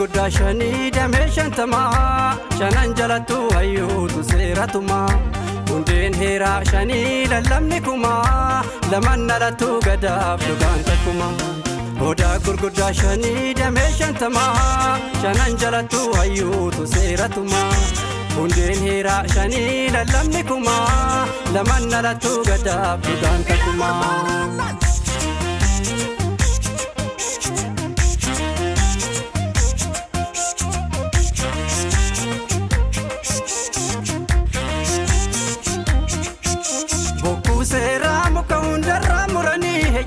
Gurguddaa shanii damee shantamaa shanan jalattu hayyuutu seeratumaa hundeen heeraa shanii lallabni kumaa laman dhalattu gadaaf dhugaan takkumaa. Odaa gurguddaa shanii damee shantamaa shanan jalattu hayyuutu seeratumaa hundeen heeraa shanii lallabni kumaa laman dhalattu gadaaf dhugaan takkumaa.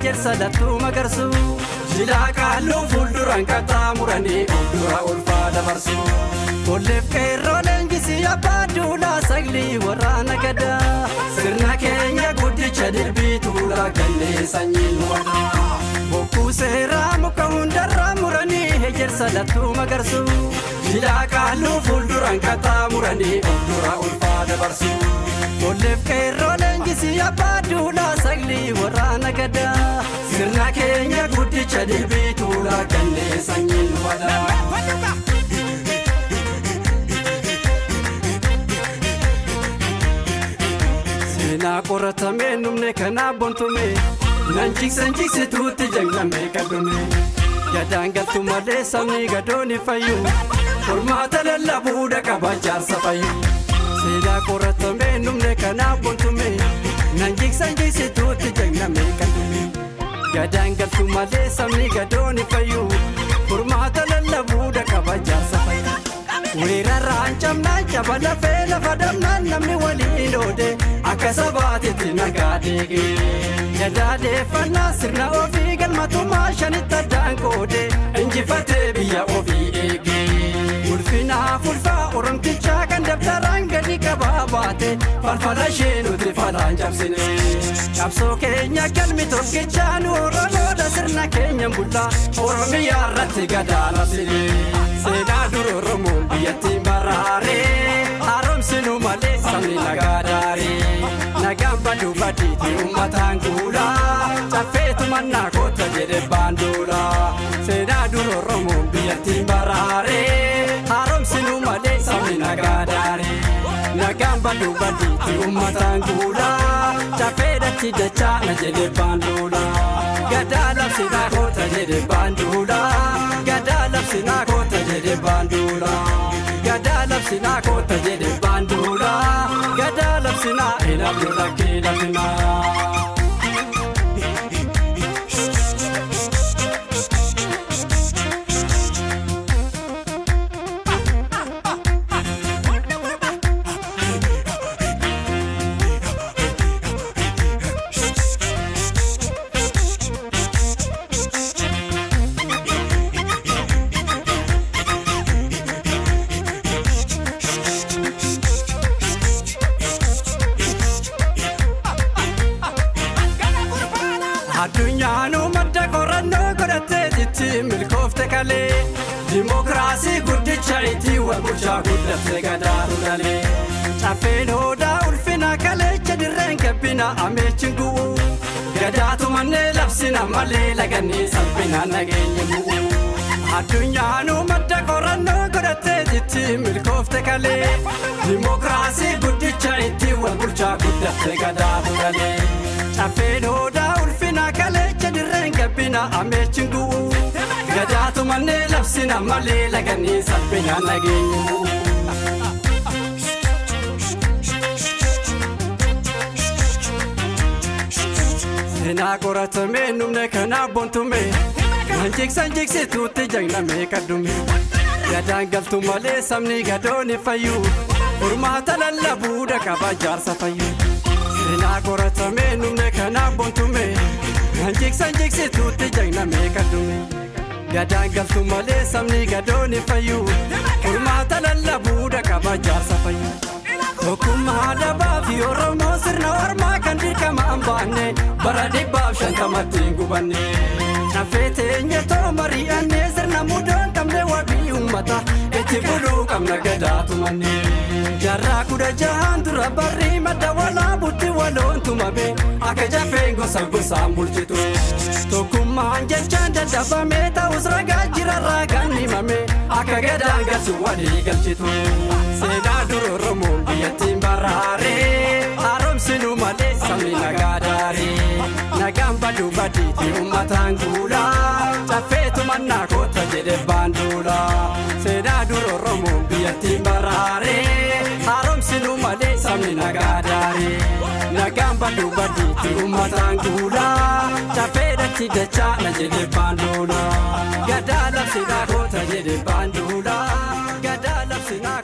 Hegersa lattuu magarsu. Jilaa kaalluu fuulduraan qaxaa muranii fuuldura ulfaa dabarsu. Kolleef qeerroo leenjisii abbaa duulaa saglii waraana gadaa. Sirna keenya guddicha dirbii tuulaa gannee sanyiin wadaa. Bokkuu seeraa muka hundarraa muranii hegersa lattuu magarsu. Jilaa kaalluu fuulduraan qaxaa muranii fuuldura ulfaa dabarsu. Kolleef qeerroo leenjisii abbaa duulaa saglii waraana gadaa. Sirna keenya guddicha dirbii tuulaa gannee sanyiin wadaa. Seenaa qoratamee numne kanaaf bontume nan jigsan jigsituutti jaglamee qabume. Gadaan galtu malee sabni gadooni fayyu furmaata lallabuudha qaba jaarsa fayyu. Seenaa qoratamee numne kanaaf bontume nan jigsan jigsituutti jaglamee qabume. Gadaan galtu malee sabni gadooni fayyu furmaata lallabuudha qaba jaarsa fayyu. Weerarraan camnaan caba lafee lafa damnaan namni waliin oode akka sabaatitti nagaa deege. Gadaadeeffannaa sirna ofii galmatumaa shanitti addaan qoode injifatee biyya ofii qabaa baate falfala ishee nuti falaan cabsine. Qabsoo keenya galmi tokkichaa nu oromoodha sirna keenya bullaa oromiyaa irratti gadaa labsine. Seenaa dur oromoon biyyattiin baraaree haaromsinu malee sabni nagaa daaree. Nagaan baduu badiiti uummataan kuulaa caffeetu mannaa koota jedhe baanduulaa. Seenaa dur oromoon biyyattiin baraaree Nagaan baduu badiiti uummataan kuulaa caffee dachi dachaa na jedhe baanduulaa. Gadaa labsinaa koota jedhe baanduulaa. Gadaa labsinaa koota jedhe baanduulaa. Gadaa labsinaa koota jedhe baanduulaa. Gadaa labsinaa eenabdu lakkee labsinaa. Kalee Dimookiraasii guddicha itti wal bulchaa guddatte gadaatu dhalee Caffeen hoodaa ulfina kaleecha dirreen gabbina ameechin gu'u Gadaatu mannee labsina malee lagannii salphina nageenya bu'u Addunyaanuu madda qorannoo godhattee itti milkoofte kalee Dimookiraasii guddicha itti wal bulchaa guddatte gadaatu dhalee Caffeen hoodaa ulfina kaleecha dirreen gabbina ameechin gu'u Gadaatu mannee labsina malee lagannii salphina nageenya bu'u. Seenaa qoratamee numne kanaaf bontume Nan jigsan jigsituutti jagnamee kaddume. Gadaan galtu malee sabni gadooni fayyu Furmaata lallabuudha qaba jaarsa fayyu Seenaa qoratamee numne kanaaf bontume Nan jigsan jigsituutti jagnamee kaddume Gadaan galtu malee sabni gadooni fayyu Furmaata lallabuudha qaba jaarsa fayyu Tokkummaa dhabaa fi Oromoo sirna ormaa kan dirqamaan baanne bara dhibbaaf shantamatti hin gubanne. Caffee teenya too mari'annee sirna mudoon qabne wabii uummata itti fuduu qabna gadaatu manni. Jaarraa kudha jahaan dura barri madda walaa butti waloon tumame akka jafeen gosa gosaan bulchitu. Tokkummaan jechaan dadhabamee ta'us ragaa jirarraa kan himame akka gadaan galchu walii galchitu. Seenaa dur Oromoon biyyattiin baraaree haaromsinuu malee sabni nagaa daaree nagaan baduu badii fi uummataan guula. baduu baduutti uummataan duulaa Tafeedhaatti dachaa na jedhee baanduulaa Gadaa labsinaa koota jedhee baanduulaa Gadaa labsinaa.